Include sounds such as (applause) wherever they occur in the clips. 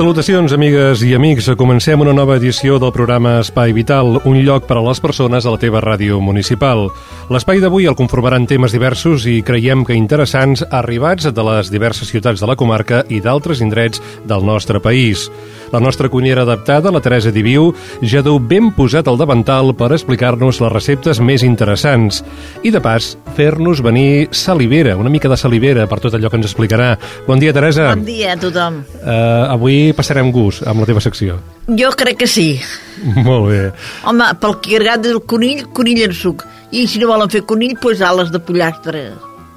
Salutacions, amigues i amics. Comencem una nova edició del programa Espai Vital, un lloc per a les persones a la teva ràdio municipal. L'espai d'avui el conformaran temes diversos i creiem que interessants arribats de les diverses ciutats de la comarca i d'altres indrets del nostre país. La nostra cuinera adaptada, la Teresa Diviu, ja deu ben posat al davantal per explicar-nos les receptes més interessants. I, de pas, fer-nos venir salivera, una mica de salivera per tot allò que ens explicarà. Bon dia, Teresa. Bon dia a tothom. Uh, avui passarem gust amb la teva secció. Jo crec que sí. Molt bé. Home, pel que agrada del conill, conill en suc. I si no volen fer conill, doncs ales de pollastre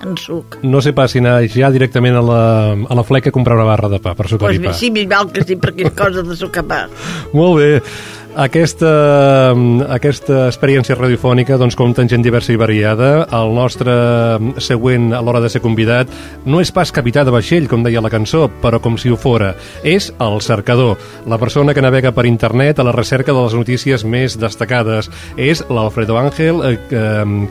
en suc. No sé pas si anar ja directament a la, a la fleca a comprar una barra de pa per sucar Pues pa. sí, més val que sí, perquè és cosa de sucar pa. (laughs) Molt bé. Aquesta, aquesta experiència radiofònica doncs, compta amb gent diversa i variada. El nostre següent a l'hora de ser convidat no és pas capità de vaixell, com deia la cançó, però com si ho fora. És el cercador, la persona que navega per internet a la recerca de les notícies més destacades. És l'Alfredo Ángel eh,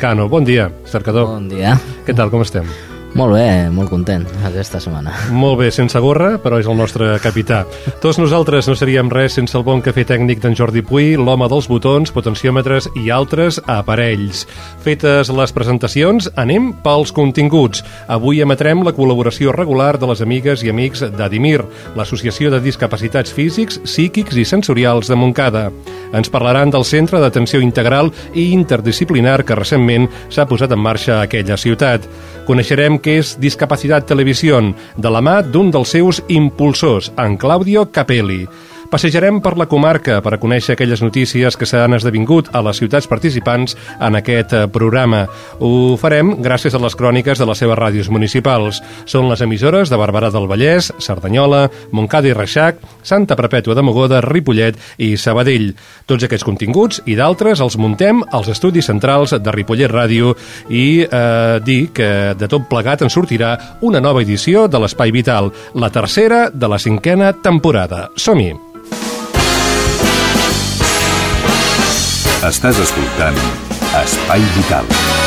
Cano. Bon dia, cercador. Bon dia. Què tal, com estem? Molt bé, molt content aquesta setmana. Molt bé, sense gorra, però és el nostre capità. Tots nosaltres no seríem res sense el bon cafè tècnic d'en Jordi Puy, l'home dels botons, potenciòmetres i altres aparells. Fetes les presentacions, anem pels continguts. Avui emetrem la col·laboració regular de les amigues i amics d'Adimir, l'Associació de Discapacitats Físics, Psíquics i Sensorials de Montcada. Ens parlaran del Centre d'Atenció Integral i Interdisciplinar que recentment s'ha posat en marxa a aquella ciutat. Coneixerem què és Discapacitat Televisió, de la mà d'un dels seus impulsors, en Claudio Capelli. Passejarem per la comarca per a conèixer aquelles notícies que s'han esdevingut a les ciutats participants en aquest eh, programa. Ho farem gràcies a les cròniques de les seves ràdios municipals. Són les emissores de Barberà del Vallès, Cerdanyola, Montcada i Reixac, Santa Perpètua de Mogoda, Ripollet i Sabadell. Tots aquests continguts i d'altres els muntem als estudis centrals de Ripollet Ràdio i eh, dir que de tot plegat en sortirà una nova edició de l'Espai Vital, la tercera de la cinquena temporada. Som-hi! Estàs escoltant Espai Vital.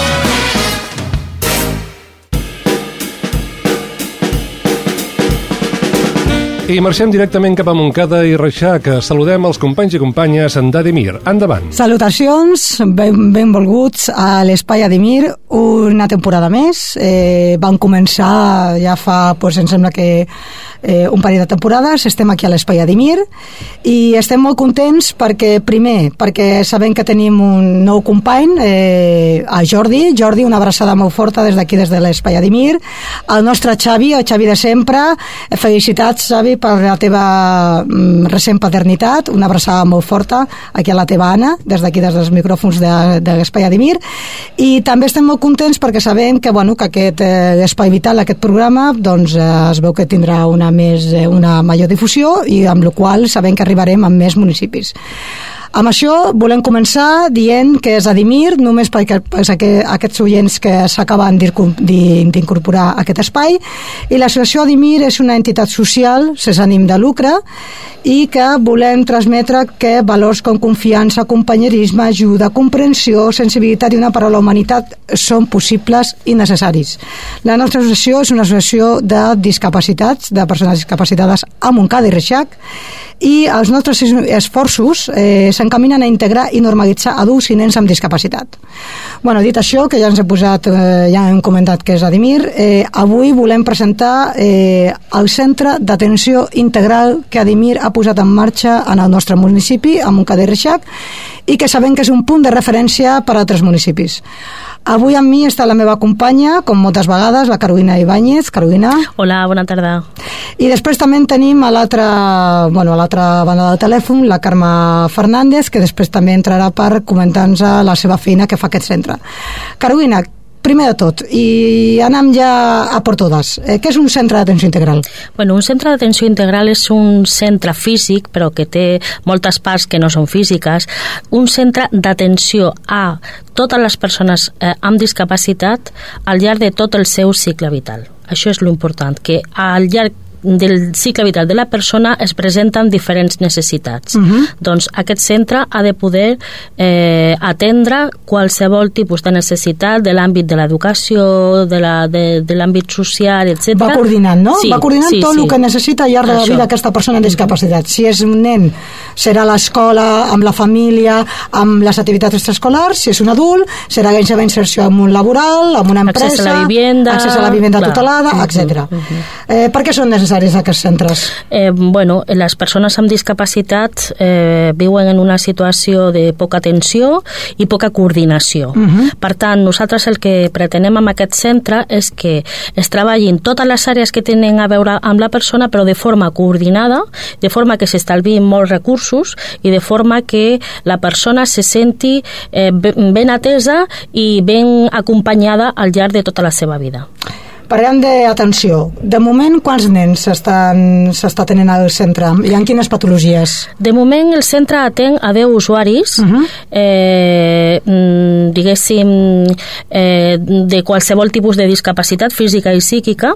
I marxem directament cap a Montcada i Reixac. Saludem els companys i companyes d'Ademir. Endavant. Salutacions, ben, benvolguts a l'Espai Ademir, una temporada més. Eh, van començar ja fa, pues, em sembla que eh, un parell de temporades, estem aquí a l'Espai Ademir i estem molt contents perquè, primer, perquè sabem que tenim un nou company, eh, a Jordi. Jordi, una abraçada molt forta des d'aquí, des de l'Espai Ademir. El nostre Xavi, el Xavi de sempre. Felicitats, Xavi, per la teva mm, recent paternitat, una abraçada molt forta aquí a la teva Anna, des d'aquí, des dels micròfons de, de l'Espai Adimir, i també estem molt contents perquè sabem que, bueno, que aquest eh, Espai Vital, aquest programa, doncs eh, es veu que tindrà una, més, eh, una major difusió i amb la qual sabem que arribarem a més municipis. Amb això volem començar dient que és Adimir, només perquè és aquests oients que s'acaben d'incorporar a aquest espai, i l'associació Adimir és una entitat social sense ànim de lucre i que volem transmetre que valors com confiança, companyerisme, ajuda, comprensió, sensibilitat i una paraula humanitat són possibles i necessaris. La nostra associació és una associació de discapacitats, de persones discapacitades a Montcada i Reixac, i els nostres esforços eh, s'encaminen a integrar i normalitzar adults i nens amb discapacitat. Bueno, dit això, que ja ens he posat, eh, ja hem comentat que és Adimir, eh, avui volem presentar eh, el Centre d'Atenció Integral que Adimir ha posat en marxa en el nostre municipi, a Montcada i Reixac, i que sabem que és un punt de referència per a altres municipis. Avui amb mi està la meva companya, com moltes vegades, la Carolina Ibáñez. Carolina. Hola, bona tarda. I després també en tenim a l'altra bueno, a banda del telèfon, la Carme Fernández, que després també entrarà per comentar-nos la seva feina que fa aquest centre. Carolina, primer de tot, i anem ja a por totes. Eh, què és un centre d'atenció integral? Bueno, un centre d'atenció integral és un centre físic, però que té moltes parts que no són físiques, un centre d'atenció a totes les persones eh, amb discapacitat al llarg de tot el seu cicle vital. Això és l'important, que al llarg del cicle vital de la persona es presenten diferents necessitats. Uh -huh. Doncs aquest centre ha de poder eh, atendre qualsevol tipus de necessitat de l'àmbit de l'educació, de l'àmbit de, de social, etc. Va coordinant, no? Sí, Va coordinant sí, tot sí. el que necessita al llarg de la vida aquesta persona amb discapacitat. Si és un nen, serà a l'escola, amb la família, amb les activitats extraescolars, si és un adult, serà la seva inserció en un laboral, en una empresa, Accés a la vivienda, accés a la vivienda clar. tutelada, Mhm, etc. eh, per què són necessaris aquests centres? Eh, bueno, les persones amb discapacitat eh, viuen en una situació de poca atenció i poca coordinació. Uh -huh. Per tant, nosaltres el que pretenem amb aquest centre és que es treballin totes les àrees que tenen a veure amb la persona, però de forma coordinada, de forma que s'estalviïn molts recursos i de forma que la persona se senti eh, ben atesa i ben acompanyada al llarg de tota la seva vida. Parlem d'atenció. De moment, quants nens s'està tenint al centre? I en quines patologies? De moment el centre atén a 10 usuaris, uh Mhm. -huh. eh, mm, diguéssim, eh, de qualsevol tipus de discapacitat física i psíquica,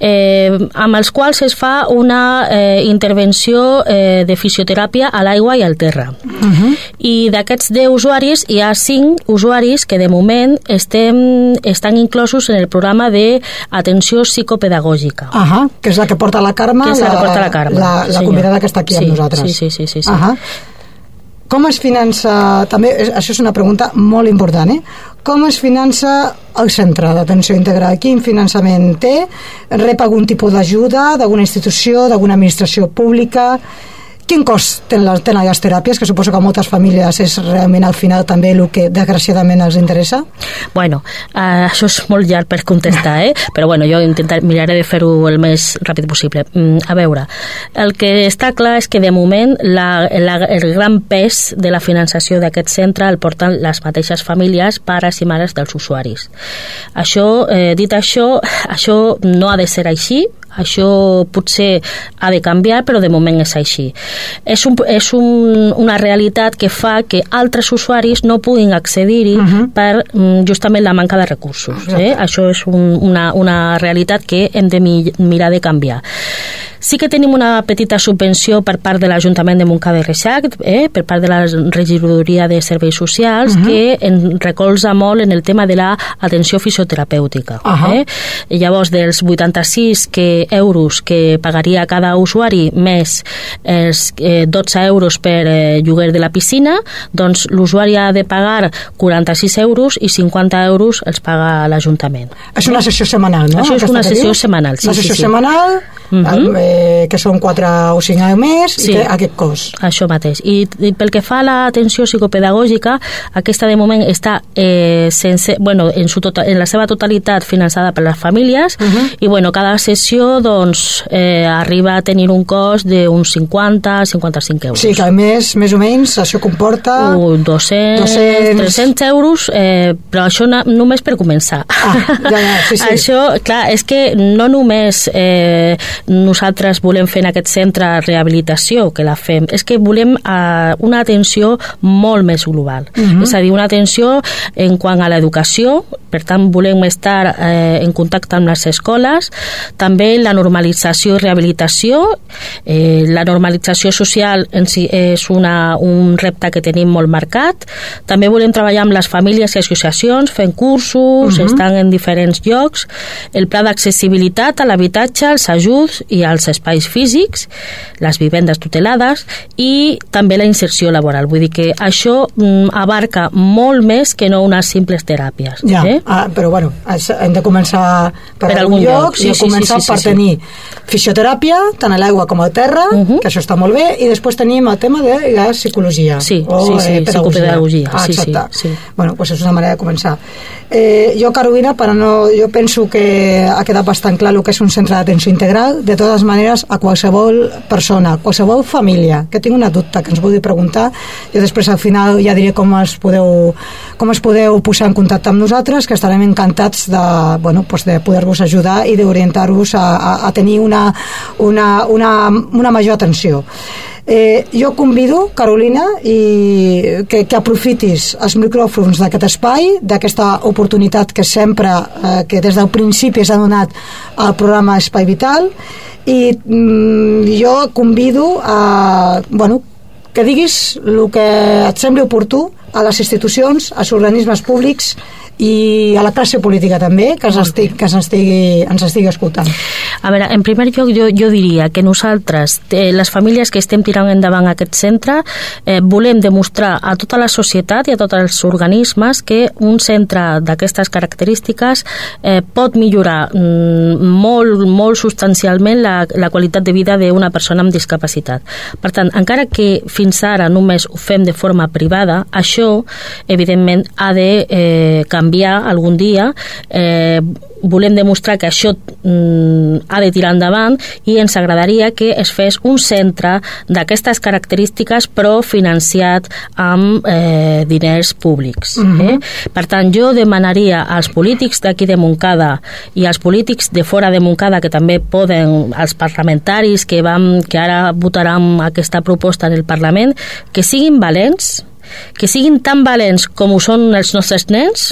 eh, amb els quals es fa una eh, intervenció eh, de fisioteràpia a l'aigua i al terra. Uh Mhm. -huh. I d'aquests 10 usuaris hi ha 5 usuaris que de moment estem, estan inclosos en el programa de atenció psicopedagògica. Ahà, que és la que porta la Carme, Que és la que porta la Carme, la, la convidada que està aquí Sí, amb nosaltres. sí, sí, sí, sí, sí. Ahà. Com es finança, també, això és una pregunta molt important, eh? Com es finança el centre d'atenció integral? Quin finançament té? Rep algun tipus d'ajuda d'alguna institució, d'alguna administració pública? Quin cost tenen les, tenen les teràpies, que suposo que a moltes famílies és realment al final també el que desgraciadament els interessa? Bueno, uh, això és molt llarg per contestar, eh? però bueno, jo intentar, miraré de fer-ho el més ràpid possible. Mm, a veure, el que està clar és que de moment la, la, el gran pes de la finançació d'aquest centre el porten les mateixes famílies, pares i mares dels usuaris. Això, eh, dit això, (laughs) això no ha de ser així, això potser ha de canviar, però de moment és així. És, un, és un, una realitat que fa que altres usuaris no puguin accedir-hi uh -huh. per mm, justament la manca de recursos. Eh? Això és un, una, una realitat que hem de mi, mirar de canviar. Sí que tenim una petita subvenció per part de l'Ajuntament de Montcada i Reixac, eh, per part de la regidoria de serveis socials, uh -huh. que en recolza molt en el tema de l'atenció fisioterapèutica. Uh -huh. eh? I llavors, dels 86 que, euros que pagaria cada usuari més els eh, 12 euros per eh, lloguer de la piscina, doncs l'usuari ha de pagar 46 euros i 50 euros els paga l'Ajuntament. És una sessió setmanal, no? Això és una sessió setmanal, sí, Una sí, sessió sí. setmanal, Mhm. Eh, que són 4 o 5 al mes, Sí. i té aquest cost. Això mateix. I, i pel que fa a l'atenció psicopedagògica, aquesta de moment està eh, sense, bueno, en, su tota, en la seva totalitat finançada per les famílies uh -huh. i bueno, cada sessió doncs, eh, arriba a tenir un cost d'uns 50-55 euros. Sí, que al mes, més o menys, això comporta... Uh, 200, 200. 300 euros, eh, però això na, només per començar. Ah, ja, ja, sí, sí. (laughs) Això, clar, és que no només eh, nosaltres volem fer en aquest centre rehabilitació, que la fem, és que volem eh, una atenció molt més global. Uh Mhm. -huh. És a dir, una atenció en quant a l'educació, per tant, volem estar eh, en contacte amb les escoles, també la normalització i rehabilitació, eh, la normalització social en si és una, un repte que tenim molt marcat, també volem treballar amb les famílies i associacions, fent cursos, uh -huh. estan en diferents llocs, el pla d'accessibilitat a l'habitatge, els ajuts i els els espais físics, les vivendes tutelades i també la inserció laboral. Vull dir que això mm, abarca molt més que no unes simples teràpies. Ja, eh? ah, però bueno, hem de començar per, Per algun lloc, lloc, sí, i sí, començar sí, sí, per sí, sí. tenir fisioteràpia, tant a l'aigua com a terra, Mhm. que això està molt bé, i després tenim el tema de la psicologia. Sí, o, sí, sí, eh, psicopedagogia, Ah, sí, sí, sí. Bueno, pues és una manera de començar. Eh, jo, Carolina, per a no, jo penso que ha quedat bastant clar el que és un centre d'atenció integral. De totes maneres, a qualsevol persona, a qualsevol família que tingui una dubte que ens vulgui preguntar, jo després al final ja diré com es podeu, com es podeu posar en contacte amb nosaltres, que estarem encantats de, bueno, pues de poder-vos ajudar i d'orientar-vos a, a, a tenir una, una, una, una major atenció. Eh, jo convido, Carolina, i que, que aprofitis els micròfons d'aquest espai, d'aquesta oportunitat que sempre, eh, que des del principi s'ha donat al programa Espai Vital, i mm, jo convido a, bueno, que diguis el que et sembli oportú a les institucions, als organismes públics i a la classe política també, que ens, estigui, que ens, estigui, ens estigui escoltant. A veure, en primer lloc jo, jo diria que nosaltres, eh, les famílies que estem tirant endavant aquest centre, eh, volem demostrar a tota la societat i a tots els organismes que un centre d'aquestes característiques eh, pot millorar mm, molt, molt substancialment la, la qualitat de vida d'una persona amb discapacitat. Per tant, encara que fins ara només ho fem de forma privada, això, evidentment, ha de eh, canviar algun dia. Eh, volem demostrar que això mm, ha de tirar endavant i ens agradaria que es fes un centre d'aquestes característiques però financiat amb eh, diners públics. eh? Per tant, jo demanaria als polítics d'aquí de Montcada i als polítics de fora de Montcada que també poden, als parlamentaris que, vam, que ara votaran aquesta proposta en el Parlament, que siguin valents que siguin tan valents com ho són els nostres nens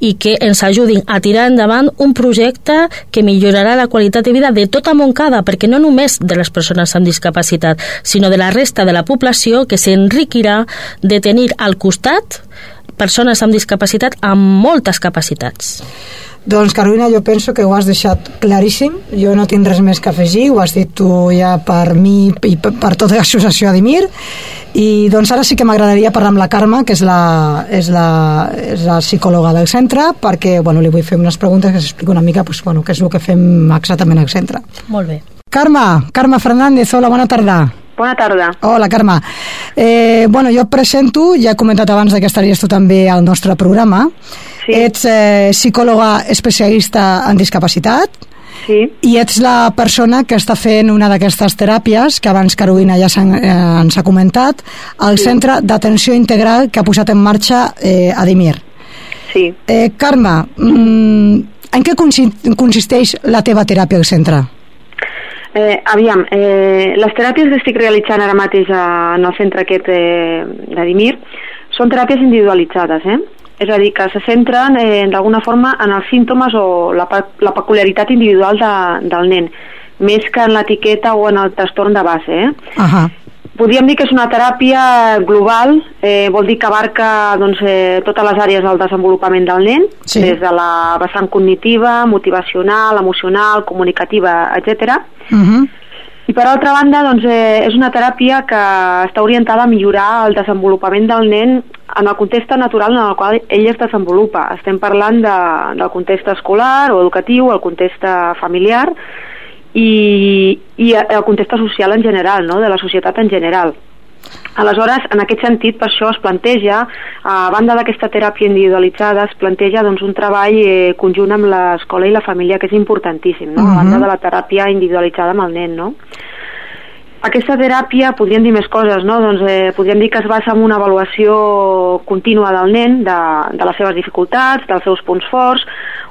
i que ens ajudin a tirar endavant un projecte que millorarà la qualitat de vida de tota Montcada, perquè no només de les persones amb discapacitat, sinó de la resta de la població que s'enriquirà de tenir al costat persones amb discapacitat amb moltes capacitats. Doncs Carolina, jo penso que ho has deixat claríssim, jo no tinc res més que afegir, ho has dit tu ja per mi i per, tota l'associació Adimir, i doncs ara sí que m'agradaria parlar amb la Carme, que és la, és la, és la psicòloga del centre, perquè bueno, li vull fer unes preguntes que s'explica una mica pues, bueno, què és el que fem exactament al centre. Molt bé. Carme, Carme Fernández, hola, bona tarda. Bona tarda. Hola, Carme. Eh, bueno, jo et presento, ja he comentat abans que estaries tu també al nostre programa. Sí. Ets eh, psicòloga especialista en discapacitat Sí, i ets la persona que està fent una d'aquestes teràpies que abans Carolina ja eh, ens ha comentat al Sí. Centre d'Atenció Integral que ha posat en marxa eh, Adimir. sí. Eh, Carme, mm, en què consi- consisteix la teva teràpia al centre? Eh, aviam, eh, les teràpies que estic realitzant ara mateix a, en el centre aquest eh, d'Adimir són teràpies individualitzades, eh? És a dir, que se centren eh, d'alguna forma en els símptomes o la, la peculiaritat individual de, del nen, més que en l'etiqueta o en el trastorn de base, eh? Ahà. Podríem dir que és una teràpia global, eh, vol dir que abarca doncs, eh, totes les àrees del desenvolupament del nen, Sí. des de la vessant cognitiva, motivacional, emocional, comunicativa, etc. Uh -huh. I per altra banda, doncs, eh, és una teràpia que està orientada a millorar el desenvolupament del nen en el context natural en el qual ell es desenvolupa. Estem parlant de, del context escolar o educatiu, el context familiar i, i el context social en general, no? de la societat en general. Aleshores, en aquest sentit, per això es planteja, a banda d'aquesta teràpia individualitzada, es planteja doncs, un treball eh, conjunt amb l'escola i la família, que és importantíssim, no? a banda de la teràpia individualitzada amb el nen. No? Aquesta teràpia, podríem dir més coses, no? doncs, eh, podríem dir que es basa en una avaluació contínua del nen, de, de les seves dificultats, dels seus punts forts,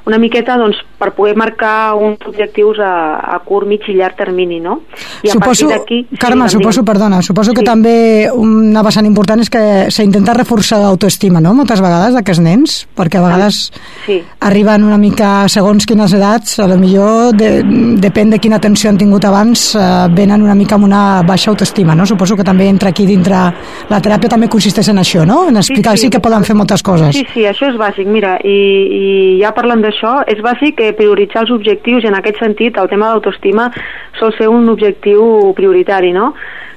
una miqueta doncs, per poder marcar uns objectius a, a curt, mig i llarg termini, no? I a Suposo, partir d'aquí... Carme, sí, suposo, perdona, suposo que Sí. també una vessant important és que s'intenta reforçar l'autoestima, no?, moltes vegades d'aquests nens, perquè a vegades Sí. arriben una mica segons quines edats, a lo millor de, depèn de quina atenció han tingut abans, eh, venen una mica amb una baixa autoestima, no? Suposo que també entra aquí dintre la teràpia també consisteix en això, no? En explicar sí, sí. que poden fer moltes coses. Sí, sí, això és bàsic. Mira, i, i ja parlant d'això, és bàsic que prioritzar els objectius i en aquest sentit el tema d'autoestima sol ser un objectiu prioritari, no?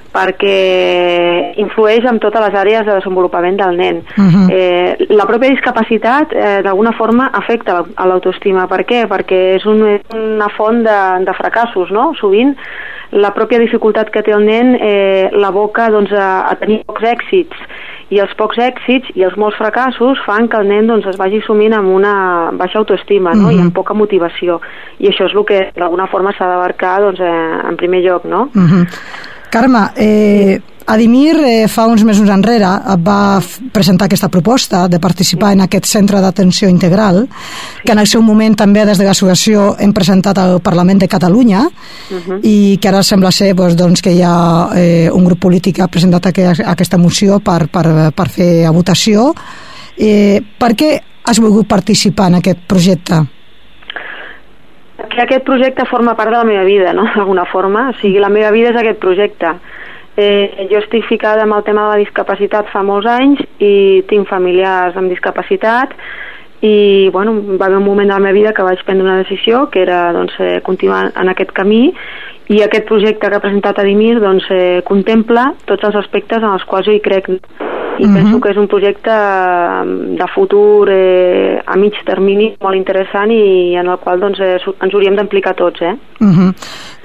perquè influeix en totes les àrees de desenvolupament del nen. Uh -huh. eh, la pròpia discapacitat eh, d'alguna forma afecta a l'autoestima. Per què? Perquè és un, una font de, de fracassos, no? Sovint la pròpia dificultat que té el nen eh, l'aboca doncs, a, a tenir pocs èxits i els pocs èxits i els molts fracassos fan que el nen doncs, es vagi sumint amb una baixa autoestima no? Uh -huh. i amb poca motivació i això és el que d'alguna forma s'ha d'abarcar doncs, eh, en primer lloc no? Uh -huh. Carme, eh, Adimir eh, fa uns mesos enrere va presentar aquesta proposta de participar en aquest centre d'atenció integral, que en el seu moment també des de l'associació hem presentat al Parlament de Catalunya uh -huh. i que ara sembla ser doncs, doncs, que hi ha eh, un grup polític que ha presentat aquesta moció per, per, per fer a votació. Eh, per què has volgut participar en aquest projecte? que aquest projecte forma part de la meva vida, no? (laughs) d'alguna forma. O sigui, la meva vida és aquest projecte. Eh, jo estic ficada amb el tema de la discapacitat fa molts anys i tinc familiars amb discapacitat i bueno, va haver un moment de la meva vida que vaig prendre una decisió que era doncs, eh, continuar en aquest camí i aquest projecte que ha presentat Adimir doncs, eh, contempla tots els aspectes en els quals jo hi crec i uh -huh. penso que és un projecte mm, de futur eh, a mig termini molt interessant i en el qual doncs, eh, ens hauríem d'implicar tots. Eh? Uh -huh.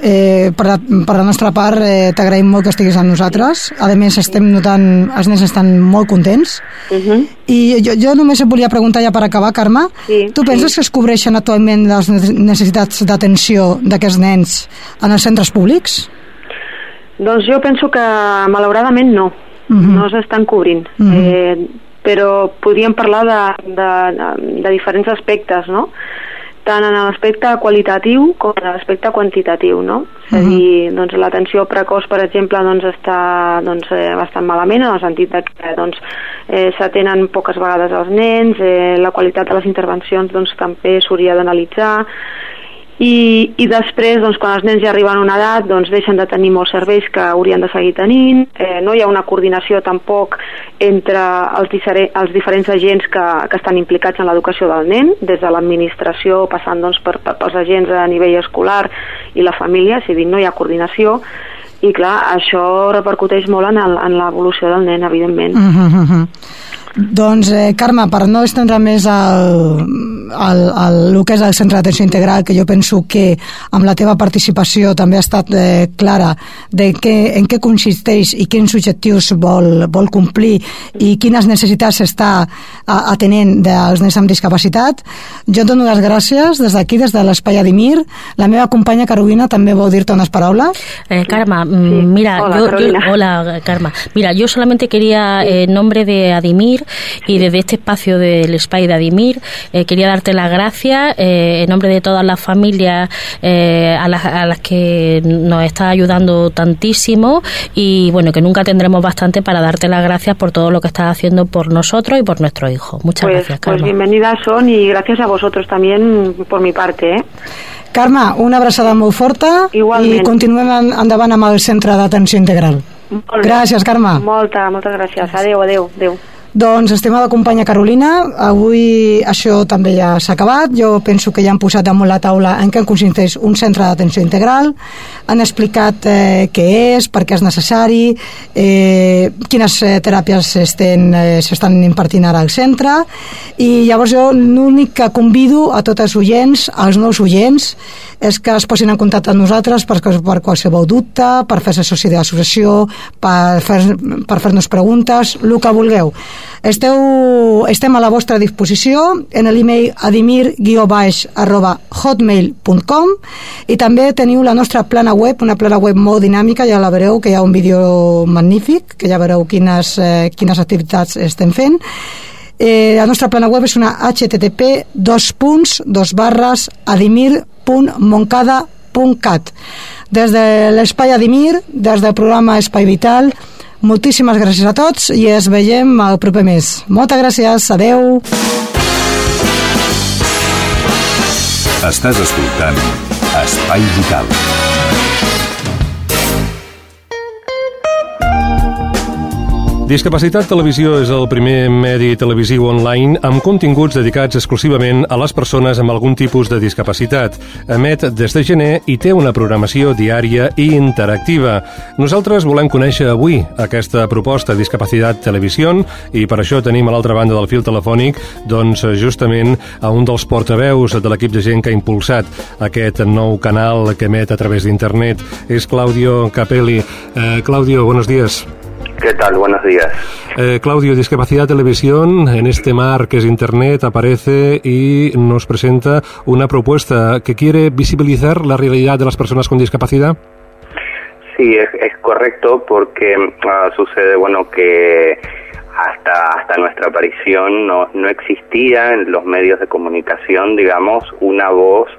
eh, per, la, per la nostra part, eh, t'agraïm molt que estiguis amb nosaltres. A més, estem notant, els nens estan molt contents. Uh -huh. I jo, jo només et volia preguntar ja per acabar, Carme, sí, tu penses sí. que es cobreixen actualment les necessitats d'atenció d'aquests nens en els centres públics? Doncs jo penso que malauradament no uh -huh. no s'estan cobrint. Uh -huh. eh, però podríem parlar de, de, de diferents aspectes, no? tant en l'aspecte qualitatiu com en l'aspecte quantitatiu, no? És a dir, doncs, l'atenció precoç, per exemple, doncs, està doncs, eh, bastant malament, en el sentit de que doncs, eh, s'atenen poques vegades els nens, eh, la qualitat de les intervencions doncs, també s'hauria d'analitzar, i, i després, doncs, quan els nens ja arriben a una edat, doncs, deixen de tenir molts serveis que haurien de seguir tenint, eh, no hi ha una coordinació tampoc entre els, els diferents agents que, que estan implicats en l'educació del nen, des de l'administració, passant doncs, per, per, pels agents a nivell escolar i la família, a dir, no hi ha coordinació, i clar, això repercuteix molt en l'evolució del nen, evidentment. Uh -huh. Doncs, eh, Carme, per no estendre més el, el, el, el que és el centre d'atenció integral, que jo penso que amb la teva participació també ha estat eh, clara de que, en què consisteix i quins objectius vol, vol complir i quines necessitats està atenent dels nens amb discapacitat. Jo et dono les gràcies des d'aquí, des de l'Espai Adimir. La meva companya Carolina també vol dir-te unes paraules. Eh, Carme, mm, sí. mira, hola, yo, yo, hola, Carme. Mira, yo solamente quería, eh, en nombre de Adimir, y desde este espacio del Spy de Adimir eh, quería darte las gracias eh, en nombre de todas las familias eh, a, las, a las que nos está ayudando tantísimo y bueno, que nunca tendremos bastante para darte las gracias por todo lo que estás haciendo por nosotros y por nuestro hijo. Muchas pues, gracias, Carmen. Pues bienvenidas son y gracias a vosotros también por mi parte. ¿eh? Carme, una abraçada molt forta Igualment. i continuem endavant amb el Centre d'Atenció Integral. Gràcies, Carme. Molta, moltes gràcies. Adéu, adéu, adéu. Doncs, estimada companya Carolina, avui això també ja s'ha acabat. Jo penso que ja han posat damunt la taula en què consisteix un centre d'atenció integral, han explicat eh, què és, per què és necessari, eh, quines eh, teràpies s'estan eh, impartint ara al centre, i llavors jo l'únic que convido a tots els oients, als nous oients, és que es posin en contacte amb nosaltres per, per qualsevol dubte, per fer-se soci de l'associació, per fer-nos per fer preguntes, el que vulgueu. Esteu, estem a la vostra disposició en l'email adimir arroba hotmail.com i també teniu la nostra plana web, una plana web molt dinàmica, ja la veureu, que hi ha un vídeo magnífic, que ja veureu quines, eh, quines activitats estem fent. Eh, la nostra plana web és una http dos punts, dos barres adimir.moncada.cat des de l'espai Adimir, des del programa Espai Vital, Moltíssimes gràcies a tots i es veiem el proper mes. Moltes gràcies, adeu. Estàs escoltant Espai Vital. Discapacitat Televisió és el primer medi televisiu online amb continguts dedicats exclusivament a les persones amb algun tipus de discapacitat. Emet des de gener i té una programació diària i interactiva. Nosaltres volem conèixer avui aquesta proposta Discapacitat Televisió i per això tenim a l'altra banda del fil telefònic doncs justament a un dels portaveus de l'equip de gent que ha impulsat aquest nou canal que emet a través d'internet. És Claudio Capelli. Eh, Claudio, buenos días. ¿Qué tal? Buenos días. Eh, Claudio, Discapacidad Televisión, en este mar que es Internet, aparece y nos presenta una propuesta que quiere visibilizar la realidad de las personas con discapacidad. Sí, es, correcto porque ah, sucede, bueno, que hasta, hasta nuestra aparición no, no existía en los medios de comunicación, digamos, una voz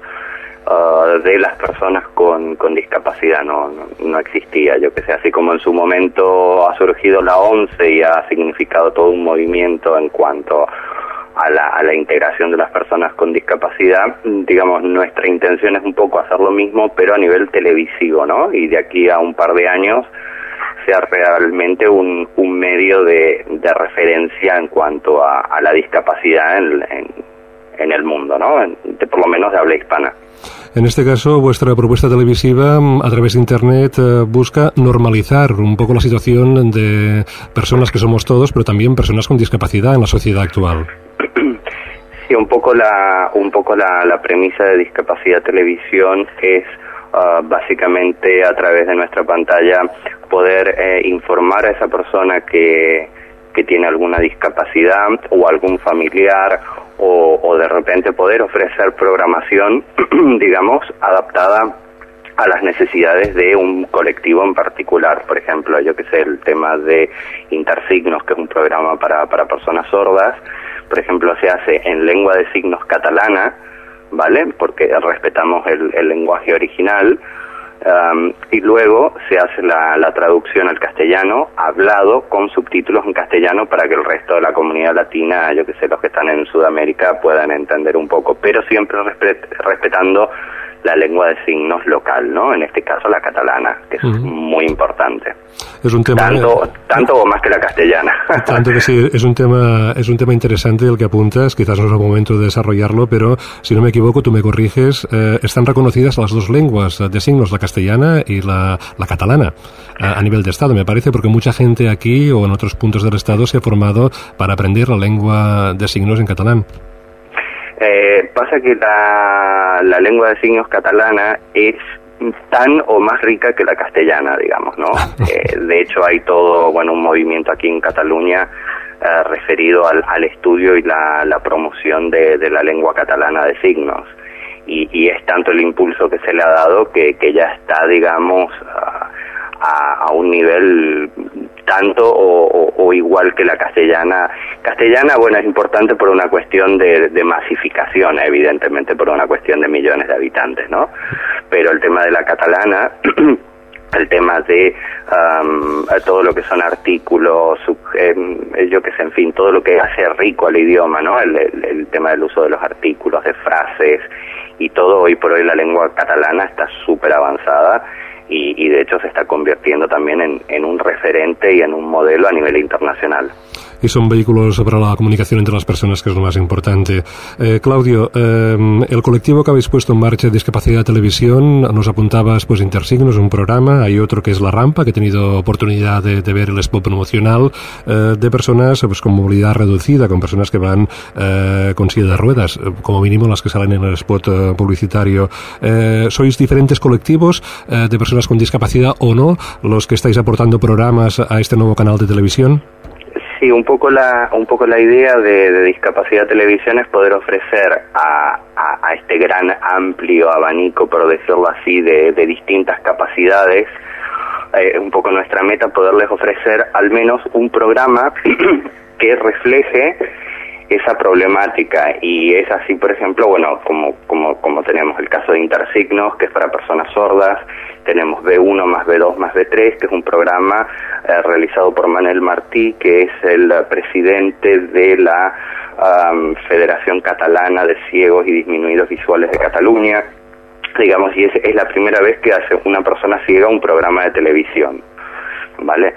Uh, de las personas con, con discapacidad no, no, existía, yo que sé, así como en su momento ha surgido la ONCE y ha significado todo un movimiento en cuanto a la, a la integración de las personas con discapacidad, digamos, nuestra intención es un poco hacer lo mismo, pero a nivel televisivo, ¿no? Y de aquí a un par de años sea realmente un, un medio de, de referencia en cuanto a, a la discapacidad en, en, en, el mundo, ¿no? de, por lo menos de habla hispana. En este caso, vuestra propuesta televisiva a través de Internet eh, busca normalizar un poco la situación de personas que somos todos, pero también personas con discapacidad en la sociedad actual. Sí, un poco la, un poco la, la premisa de Discapacidad Televisión es uh, básicamente a través de nuestra pantalla poder eh, informar a esa persona que, que tiene alguna discapacidad o algún familiar o, de repente poder ofrecer programación, (clears throat) digamos, adaptada a las necesidades de un colectivo en particular. Por ejemplo, yo que sé, el tema de Intersignos, que es un programa para, para personas sordas, por ejemplo, se hace en lengua de signos catalana, ¿vale? Porque respetamos el, el lenguaje original y luego se hace la, la, traducción al castellano hablado con subtítulos en castellano para que el resto de la comunidad latina, yo que sé, los que están en Sudamérica puedan entender un poco, pero siempre respetando la lengua de signos local, ¿no? En este caso la catalana, que es muy importante. Es un tema tanto, tanto o más que la castellana. (laughs) Tanto que sí, es un tema es un tema interesante el que apuntas, quizás no es el momento de desarrollarlo, pero si no me equivoco, tú me corriges, eh, están reconocidas las dos lenguas de signos, la castellana y la, la catalana, a, a, nivel de Estado, me parece, porque mucha gente aquí o en otros puntos del Estado se ha formado para aprender la lengua de signos en catalán. Eh, pasa que la, la lengua de signos catalana es tan o más rica que la castellana, digamos, ¿no? (laughs) Eh, de hecho, hay todo, bueno, un movimiento aquí en Cataluña eh, referido al, al, estudio y la, la promoción de, de, la lengua catalana de signos. Y, y, es tanto el impulso que se le ha dado que, que ya está, digamos, a, a un nivel tanto o, igual que la castellana. Castellana, bueno, es importante por una cuestión de, masificación, evidentemente por una cuestión de millones de habitantes, ¿no? Pero el tema de la catalana, (clears throat) el tema de todo lo que son artículos, em, yo que sé, en fin, todo lo que hace rico al idioma, ¿no? El, el tema del uso de los artículos, de frases y todo, hoy por hoy la lengua catalana está súper avanzada y, y, de hecho se está convirtiendo también en, en un referente y en un modelo a nivel internacional. Son vehículos para la comunicación entre las personas, que es lo más importante. Eh, Claudio, eh, el colectivo que habéis puesto en marcha, Discapacidad Televisión, nos apuntabas pues Intersignos, un programa, hay otro que es La Rampa, que he tenido oportunidad de, de ver el spot promocional eh, de personas pues, con movilidad reducida, con personas que van eh, con silla de ruedas, como mínimo las que salen en el spot publicitario. ¿Sois diferentes colectivos de personas con discapacidad o no los que estáis aportando programas a este nuevo canal de televisión? Sí, un poco la, un poco la idea de, Discapacidad Televisión es poder ofrecer a, a, a, este gran amplio abanico, por decirlo así, de, de distintas capacidades, eh, un poco nuestra meta, poderles ofrecer al menos un programa (clears throat) que refleje esa problemática y es así por ejemplo bueno como como como tenemos el caso de Intersignos que es para personas sordas tenemos B1 más B2 más B3 que es un programa eh, realizado por Manuel Martí que es el presidente de la um, Federación Catalana de Ciegos y Disminuidos Visuales de Cataluña. Digamos y es, es la primera vez que hace una persona ciega un programa de televisión vale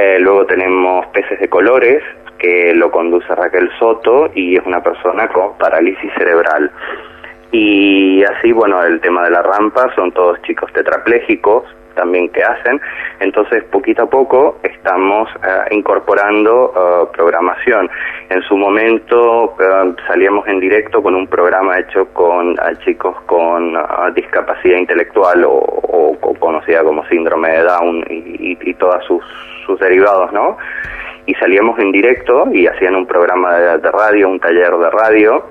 Eh, luego tenemos Peces de Colores, que lo conduce Raquel Soto y es una persona con parálisis cerebral. Y así, bueno, el tema de la rampa son todos chicos tetraplégicos también que hacen. Entonces, poquito a poco estamos eh, incorporando eh, programación. En su momento eh, salíamos en directo con un programa hecho con chicos con discapacidad intelectual o, conocida como síndrome de Down y, y, todos sus, sus derivados, ¿no? Y salíamos en directo y hacían un programa de, radio, un taller de radio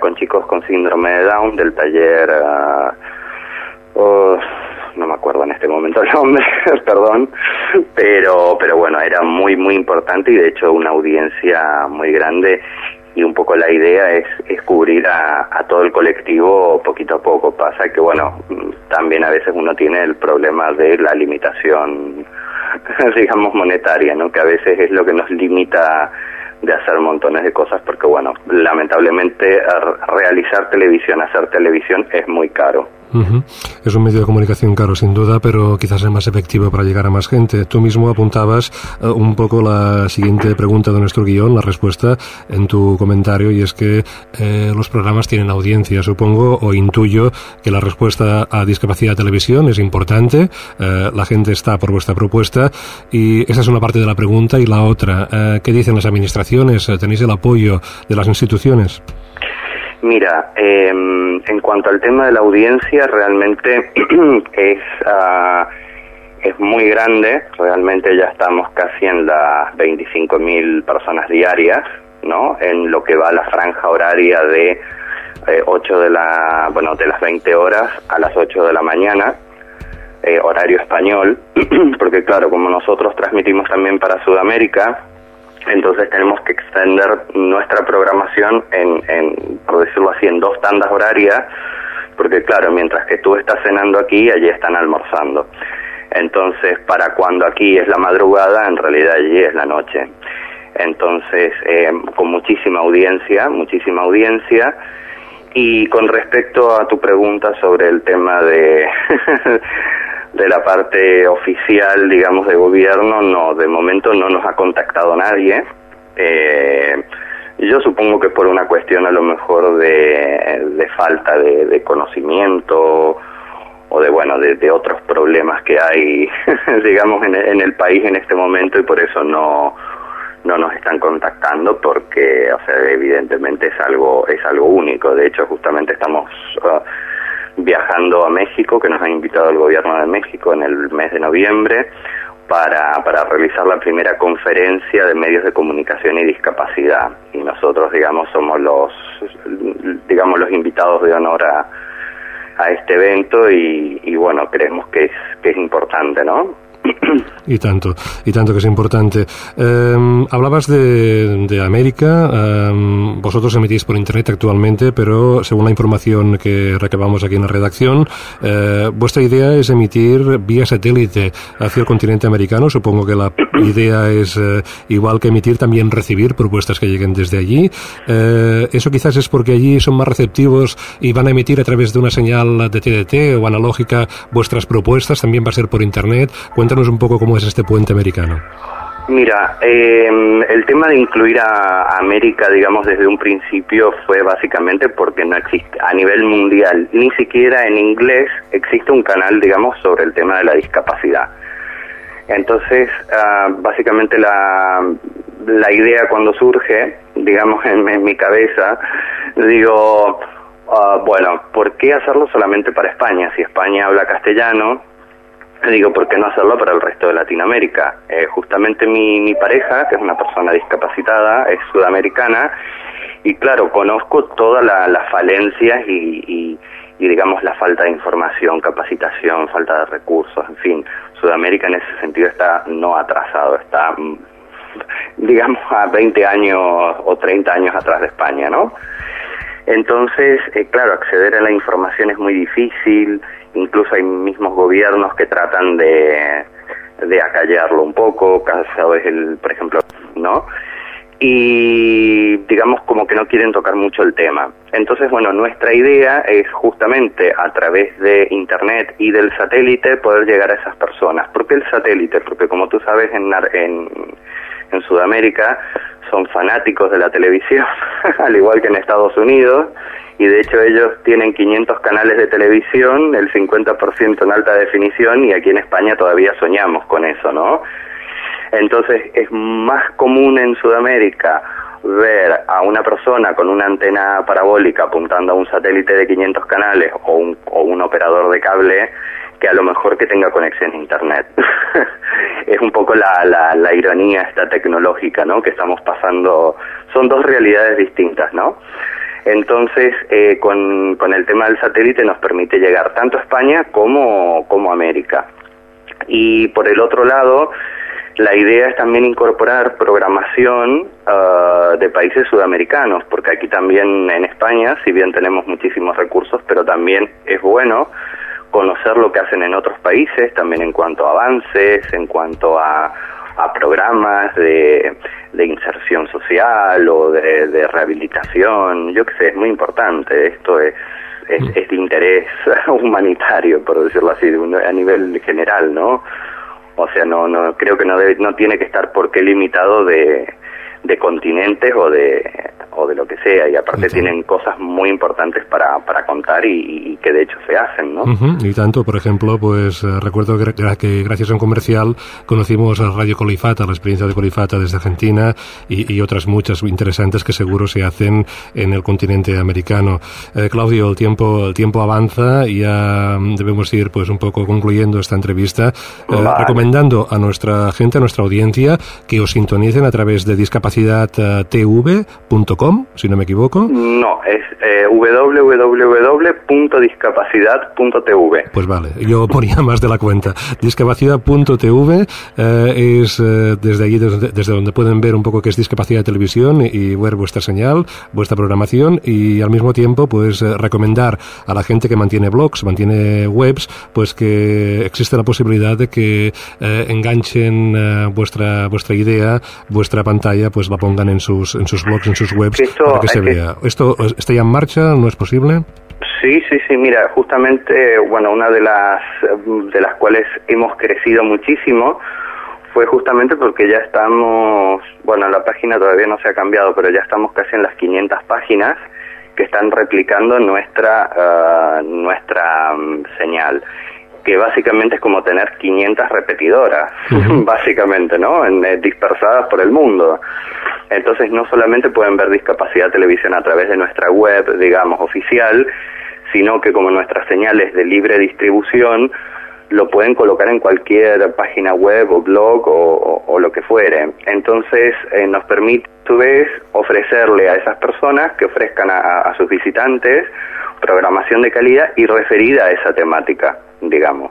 con chicos con síndrome de Down del taller... Oh, no me acuerdo en este momento el nombre, (laughs) perdón, pero, pero bueno, era muy, muy importante y de hecho una audiencia muy grande y un poco la idea es, cubrir a, todo el colectivo poquito a poco. Pasa que, bueno, también a veces uno tiene el problema de la limitación, (laughs) digamos, monetaria, ¿no? Que a veces es lo que nos limita de hacer montones de cosas porque, bueno, lamentablemente realizar televisión, hacer televisión es muy caro. Es un medio de comunicación caro, sin duda, pero quizás es más efectivo para llegar a más gente. Tú mismo apuntabas eh, un poco la siguiente pregunta de nuestro guion, la respuesta en tu comentario, y es que eh, los programas tienen audiencia, supongo, o intuyo que la respuesta a discapacidad televisión es importante, eh, la gente está por vuestra propuesta, y esa es una parte de la pregunta. Y la otra, ¿qué dicen las administraciones? ¿Tenéis el apoyo de las instituciones? Mira, em, en cuanto al tema de la audiencia, realmente (clears throat) es, uh, es muy grande, realmente ya estamos casi en las 25.000 personas diarias, ¿no? En lo que va a la franja horaria de eh, 8 de la, bueno, de las 20 horas a las 8 de la mañana, eh, horario español, (clears throat) porque claro, como nosotros transmitimos también para Sudamérica, entonces tenemos que extender nuestra programación en, en, por decirlo así, en dos tandas horarias, porque claro, mientras que tú estás cenando aquí, allí están almorzando. Entonces, para cuando aquí es la madrugada, en realidad allí es la noche. Entonces, eh, con muchísima audiencia, muchísima audiencia. Y con respecto a tu pregunta sobre el tema de (laughs) de la parte oficial, digamos, de gobierno, no, de momento no nos ha contactado nadie. Eh, yo supongo que por una cuestión a lo mejor de, de falta de, conocimiento o de, bueno, de, otros problemas que hay, (laughs) digamos, en, en, el país en este momento y por eso no, no nos están contactando porque, o sea, evidentemente es algo, es algo único. De hecho, justamente estamos... Uh, viajando a México, que nos ha invitado el gobierno de México en el mes de noviembre, para, para realizar la primera conferencia de medios de comunicación y discapacidad. Y nosotros, digamos, somos los, digamos, los invitados de honor a, a este evento y, y bueno, creemos que es, que es importante, ¿no? Y tanto, y tanto que es importante. Em, hablabas de, de América, em, vosotros emitís por Internet actualmente, pero según la información que recabamos aquí en la redacción, eh, vuestra idea es emitir vía satélite hacia el continente americano. Supongo que la idea es, eh, igual que emitir, también recibir propuestas que lleguen desde allí. Eh, eso quizás es porque allí son más receptivos y van a emitir a través de una señal de TDT o analógica vuestras propuestas, también va a ser por Internet. Un poco cómo es este puente americano. Mira, eh, el tema de incluir a América, digamos, desde un principio fue básicamente porque no existe a nivel mundial, ni siquiera en inglés existe un canal, digamos, sobre el tema de la discapacidad. Entonces, ah, básicamente la, la idea cuando surge, digamos, (laughs) en, mi cabeza, digo, uh, bueno, ¿por qué hacerlo solamente para España? Si España habla castellano, digo, ¿por qué no hacerlo para el resto de Latinoamérica? Eh, justamente mi, mi pareja, que es una persona discapacitada, es sudamericana, y claro, conozco todas las falencias y, y, digamos, la falta de información, capacitación, falta de recursos, en fin. Sudamérica en ese sentido está no atrasado, está, mm, digamos, a 20 años o 30 años atrás de España, ¿no? Entonces, eh, claro, acceder a la información es muy difícil, incluso hay mismos gobiernos que tratan de, de acallarlo un poco, cada vez el, por ejemplo, ¿no? y digamos como que no quieren tocar mucho el tema. Entonces, bueno, nuestra idea es justamente a través de Internet y del satélite poder llegar a esas personas. ¿Por qué el satélite? Porque como tú sabes, en, en, en Sudamérica son fanáticos de la televisión, (laughs) al igual que en Estados Unidos, y de hecho ellos tienen 500 canales de televisión, el 50% en alta definición, y aquí en España todavía soñamos con eso, ¿no? Entonces es más común en Sudamérica ver a una persona con una antena parabólica apuntando a un satélite de 500 canales o un, o un operador de cable que a lo mejor que tenga conexión a internet. (laughs) es un poco la, la, la, ironía esta tecnológica, ¿no? Que estamos pasando, son dos realidades distintas, ¿no? Entonces, eh, con, con el tema del satélite nos permite llegar tanto a España como, como a América. Y por el otro lado, la idea es también incorporar programación uh, de países sudamericanos, porque aquí también en España, si bien tenemos muchísimos recursos, pero también es bueno conocer lo que hacen en otros países, también en cuanto a avances, en cuanto a, a programas de, de, inserción social o de, de, rehabilitación. Yo qué sé, es muy importante. Esto es, es, es de interés (laughs) humanitario, por decirlo así, a nivel general, ¿no? O sea, no, no creo que no, debe, no tiene que estar por qué limitado de, de continentes o de, o de lo que sea y aparte tienen cosas muy importantes para, para contar y, y, que de hecho se hacen, ¿no? Uh -huh. Y tanto, por ejemplo, pues eh, recuerdo que, que, gracias a un comercial conocimos a Radio Colifata, la experiencia de Colifata desde Argentina y, y, otras muchas interesantes que seguro se hacen en el continente americano. Eh, Claudio, el tiempo, el tiempo avanza y ya debemos ir pues un poco concluyendo esta entrevista, eh, vale. recomendando a nuestra gente, a nuestra audiencia, que os sintonicen a través de discapacidadtv.com, si no me equivoco. No, es eh, www.discapacidad.tv. Pues vale, yo ponía más de la cuenta. Discapacidad.tv eh, es eh, desde allí desde, desde, donde pueden ver un poco qué es discapacidad de televisión y, y ver vuestra señal, vuestra programación y al mismo tiempo pues eh, recomendar a la gente que mantiene blogs, mantiene webs, pues que existe la posibilidad de que eh, enganchen vuestra vuestra idea, vuestra pantalla, pues la pongan en sus en sus blogs, en sus webs Esto, para que se vea. ¿Esto está ya en marcha? ¿No es posible? Sí, sí, sí, mira, justamente, bueno, una de las, de las cuales hemos crecido muchísimo fue justamente porque ya estamos, bueno, la página todavía no se ha cambiado, pero ya estamos casi en las 500 páginas que están replicando nuestra, uh, nuestra um, señal que básicamente es como tener 500 repetidoras, uh (laughs) -huh. básicamente, ¿no? En, eh, dispersadas por el mundo. Entonces no solamente pueden ver discapacidad televisión a través de nuestra web, digamos, oficial, sino que como nuestras señales de libre distribución, lo pueden colocar en cualquier página web o blog o, o, o lo que fuere. Entonces eh, nos permite, a su vez, ofrecerle a esas personas que ofrezcan a, a sus visitantes programación de calidad y referida a esa temática, digamos.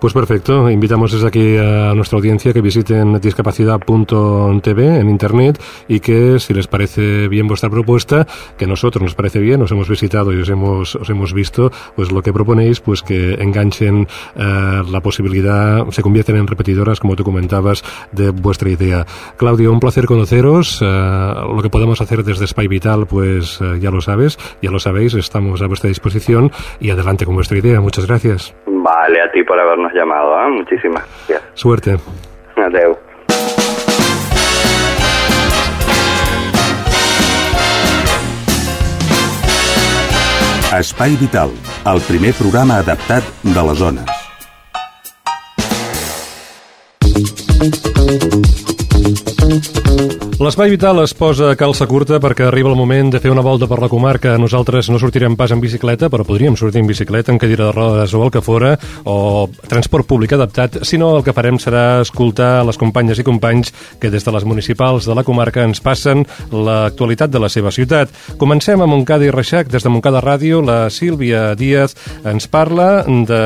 Pues perfecto, invitamos desde aquí a nuestra audiencia que visiten discapacidad.tv en internet y que si les parece bien vuestra propuesta, que nosotros nos parece bien, os hemos visitado y os hemos, os hemos visto, pues lo que proponéis, pues que enganchen uh, la posibilidad, se convierten en repetidoras, como tú comentabas, de vuestra idea. Claudio, un placer conoceros, uh, lo que podemos hacer desde Spy Vital, pues uh, ya lo sabes, ya lo sabéis, estamos a vuestra disposición y adelante con vuestra idea. Muchas gracias. Vale, a ti por habernos llamado. ¿eh? Muchísimas gracias. Suerte. Adeu. Espai Vital, el primer programa adaptat de les zones. L'espai vital es posa a calça curta perquè arriba el moment de fer una volta per la comarca. Nosaltres no sortirem pas en bicicleta, però podríem sortir en bicicleta, en cadira de rodes o el que fora, o transport públic adaptat, sinó el que farem serà escoltar les companyes i companys que des de les municipals de la comarca ens passen l'actualitat de la seva ciutat. Comencem a Montcada i Reixac. Des de Montcada Ràdio, la Sílvia Díaz ens parla de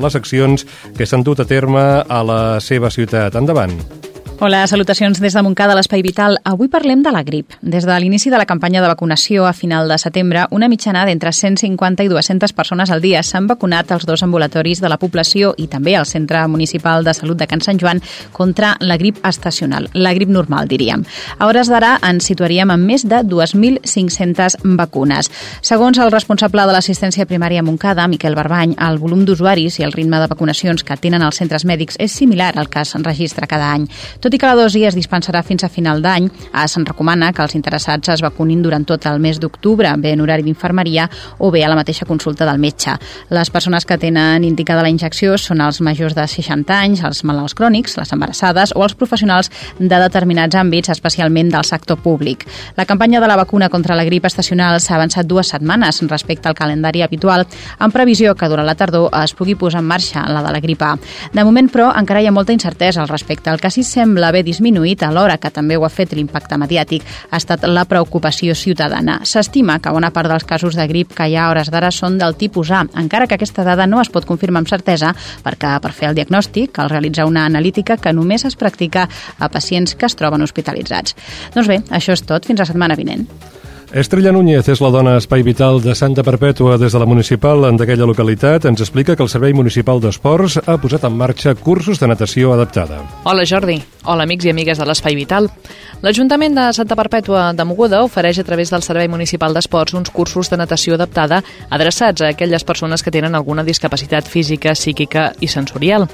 les accions que s'han dut a terme a la seva ciutat. Endavant. Hola, salutacions des de Montcada, l'Espai Vital. Avui parlem de la grip. Des de l'inici de la campanya de vacunació a final de setembre, una mitjana d'entre 150 i 200 persones al dia s'han vacunat als dos ambulatoris de la població i també al Centre Municipal de Salut de Can Sant Joan contra la grip estacional, la grip normal, diríem. A hores d'ara ens situaríem amb més de 2.500 vacunes. Segons el responsable de l'assistència primària a Montcada, Miquel Barbany, el volum d'usuaris i el ritme de vacunacions que tenen els centres mèdics és similar al que es enregistra cada any. Tot i que la dosi es dispensarà fins a final d'any, se'n recomana que els interessats es vacunin durant tot el mes d'octubre, bé en horari d'infermeria o bé a la mateixa consulta del metge. Les persones que tenen indicada la injecció són els majors de 60 anys, els malalts crònics, les embarassades o els professionals de determinats àmbits, especialment del sector públic. La campanya de la vacuna contra la grip estacional s'ha avançat dues setmanes respecte al calendari habitual, en previsió que durant la tardor es pugui posar en marxa la de la grip A. De moment, però, encara hi ha molta incertesa al respecte. El que sí sembla sembla haver disminuït alhora que també ho ha fet l'impacte mediàtic ha estat la preocupació ciutadana. S'estima que bona part dels casos de grip que hi ha hores d'ara són del tipus A, encara que aquesta dada no es pot confirmar amb certesa perquè per fer el diagnòstic cal realitzar una analítica que només es practica a pacients que es troben hospitalitzats. Doncs bé, això és tot. Fins la setmana vinent. Estrella Núñez és la dona espai vital de Santa Perpètua des de la municipal d'aquella localitat. Ens explica que el Servei Municipal d'Esports ha posat en marxa cursos de natació adaptada. Hola Jordi, hola amics i amigues de l'Espai Vital. L'Ajuntament de Santa Perpètua de Moguda ofereix a través del Servei Municipal d'Esports uns cursos de natació adaptada adreçats a aquelles persones que tenen alguna discapacitat física, psíquica i sensorial.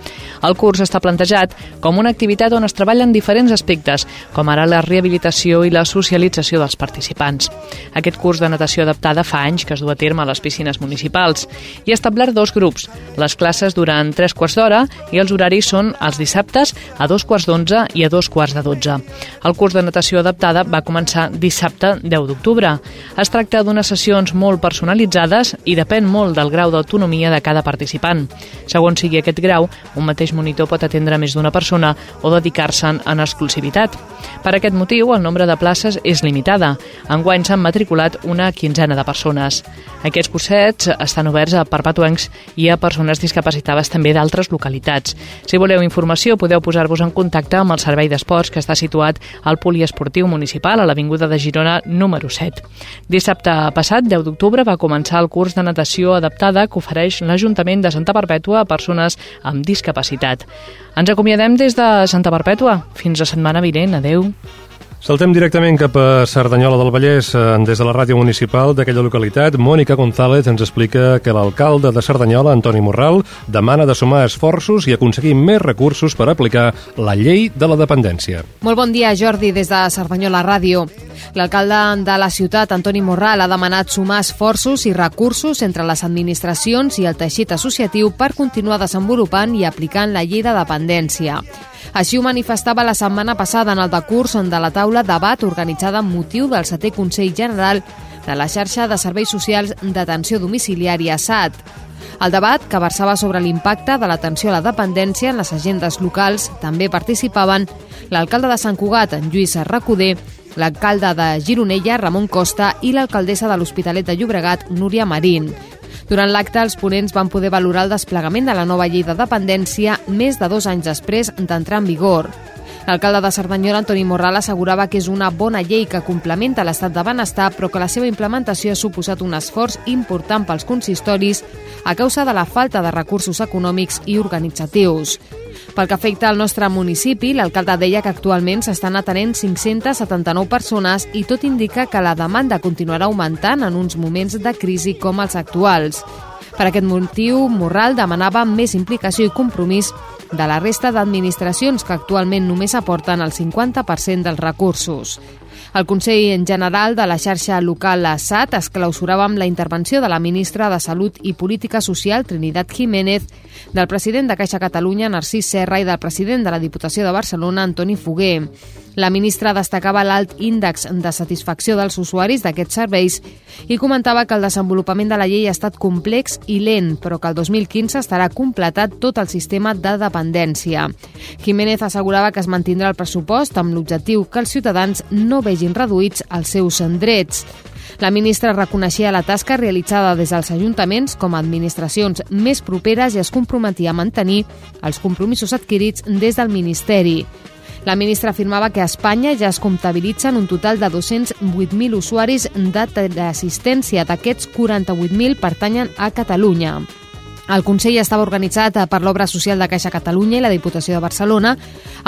El curs està plantejat com una activitat on es treballen diferents aspectes, com ara la rehabilitació i la socialització dels participants. Aquest curs de natació adaptada fa anys que es du a terme a les piscines municipals i ha establert dos grups. Les classes duran tres quarts d'hora i els horaris són els dissabtes a dos quarts d'onze i a dos quarts de dotze. El curs de natació adaptada va començar dissabte 10 d'octubre. Es tracta d'unes sessions molt personalitzades i depèn molt del grau d'autonomia de cada participant. Segons sigui aquest grau, un mateix monitor pot atendre més d'una persona o dedicar-se'n en exclusivitat. Per aquest motiu, el nombre de places és limitada. Enguany s'han matriculat una quinzena de persones. Aquests cursets estan oberts a perpetuencs i a persones discapacitades també d'altres localitats. Si voleu informació, podeu posar-vos en contacte amb el Servei d'Esports que està situat al Poliesportiu Municipal a l'Avinguda de Girona número 7. Dissabte passat, 10 d'octubre, va començar el curs de natació adaptada que ofereix l'Ajuntament de Santa Perpètua a persones amb discapacitat. Ens acomiadem des de Santa Perpètua. Fins la setmana vinent. Adeu. Saltem directament cap a Cerdanyola del Vallès. Eh, des de la ràdio municipal d'aquella localitat, Mònica González ens explica que l'alcalde de Cerdanyola, Antoni Morral, demana de sumar esforços i aconseguir més recursos per aplicar la llei de la dependència. Molt bon dia, Jordi, des de Cerdanyola Ràdio. L'alcalde de la ciutat, Antoni Morral, ha demanat sumar esforços i recursos entre les administracions i el teixit associatiu per continuar desenvolupant i aplicant la llei de dependència. Així ho manifestava la setmana passada en el decurs de la taula debat organitzada amb motiu del setè Consell General de la xarxa de serveis socials d'atenció domiciliària SAT. El debat, que versava sobre l'impacte de l'atenció a la dependència en les agendes locals, també participaven l'alcalde de Sant Cugat, en Lluís Recoder, l'alcalde de Gironella, Ramon Costa, i l'alcaldessa de l'Hospitalet de Llobregat, Núria Marín. Durant l'acte, els ponents van poder valorar el desplegament de la nova llei de dependència més de dos anys després d'entrar en vigor. L'alcalde de Cerdanyola, Antoni Morral, assegurava que és una bona llei que complementa l'estat de benestar, però que la seva implementació ha suposat un esforç important pels consistoris a causa de la falta de recursos econòmics i organitzatius. Pel que afecta al nostre municipi, l'alcalde deia que actualment s'estan atenent 579 persones i tot indica que la demanda continuarà augmentant en uns moments de crisi com els actuals. Per aquest motiu, Morral demanava més implicació i compromís de la resta d'administracions que actualment només aporten el 50% dels recursos. El Consell en General de la xarxa local SAT es clausurava amb la intervenció de la ministra de Salut i Política Social, Trinidad Jiménez, del president de Caixa Catalunya, Narcís Serra, i del president de la Diputació de Barcelona, Antoni Foguer. La ministra destacava l'alt índex de satisfacció dels usuaris d'aquests serveis i comentava que el desenvolupament de la llei ha estat complex i lent, però que el 2015 estarà completat tot el sistema de dependència. Jiménez assegurava que es mantindrà el pressupost amb l'objectiu que els ciutadans no vegin reduïts els seus drets. La ministra reconeixia la tasca realitzada des dels ajuntaments com a administracions més properes i es comprometia a mantenir els compromisos adquirits des del Ministeri. La ministra afirmava que a Espanya ja es comptabilitzen un total de 208.000 usuaris de teleassistència. D'aquests, 48.000 pertanyen a Catalunya. El Consell estava organitzat per l'Obra Social de Caixa Catalunya i la Diputació de Barcelona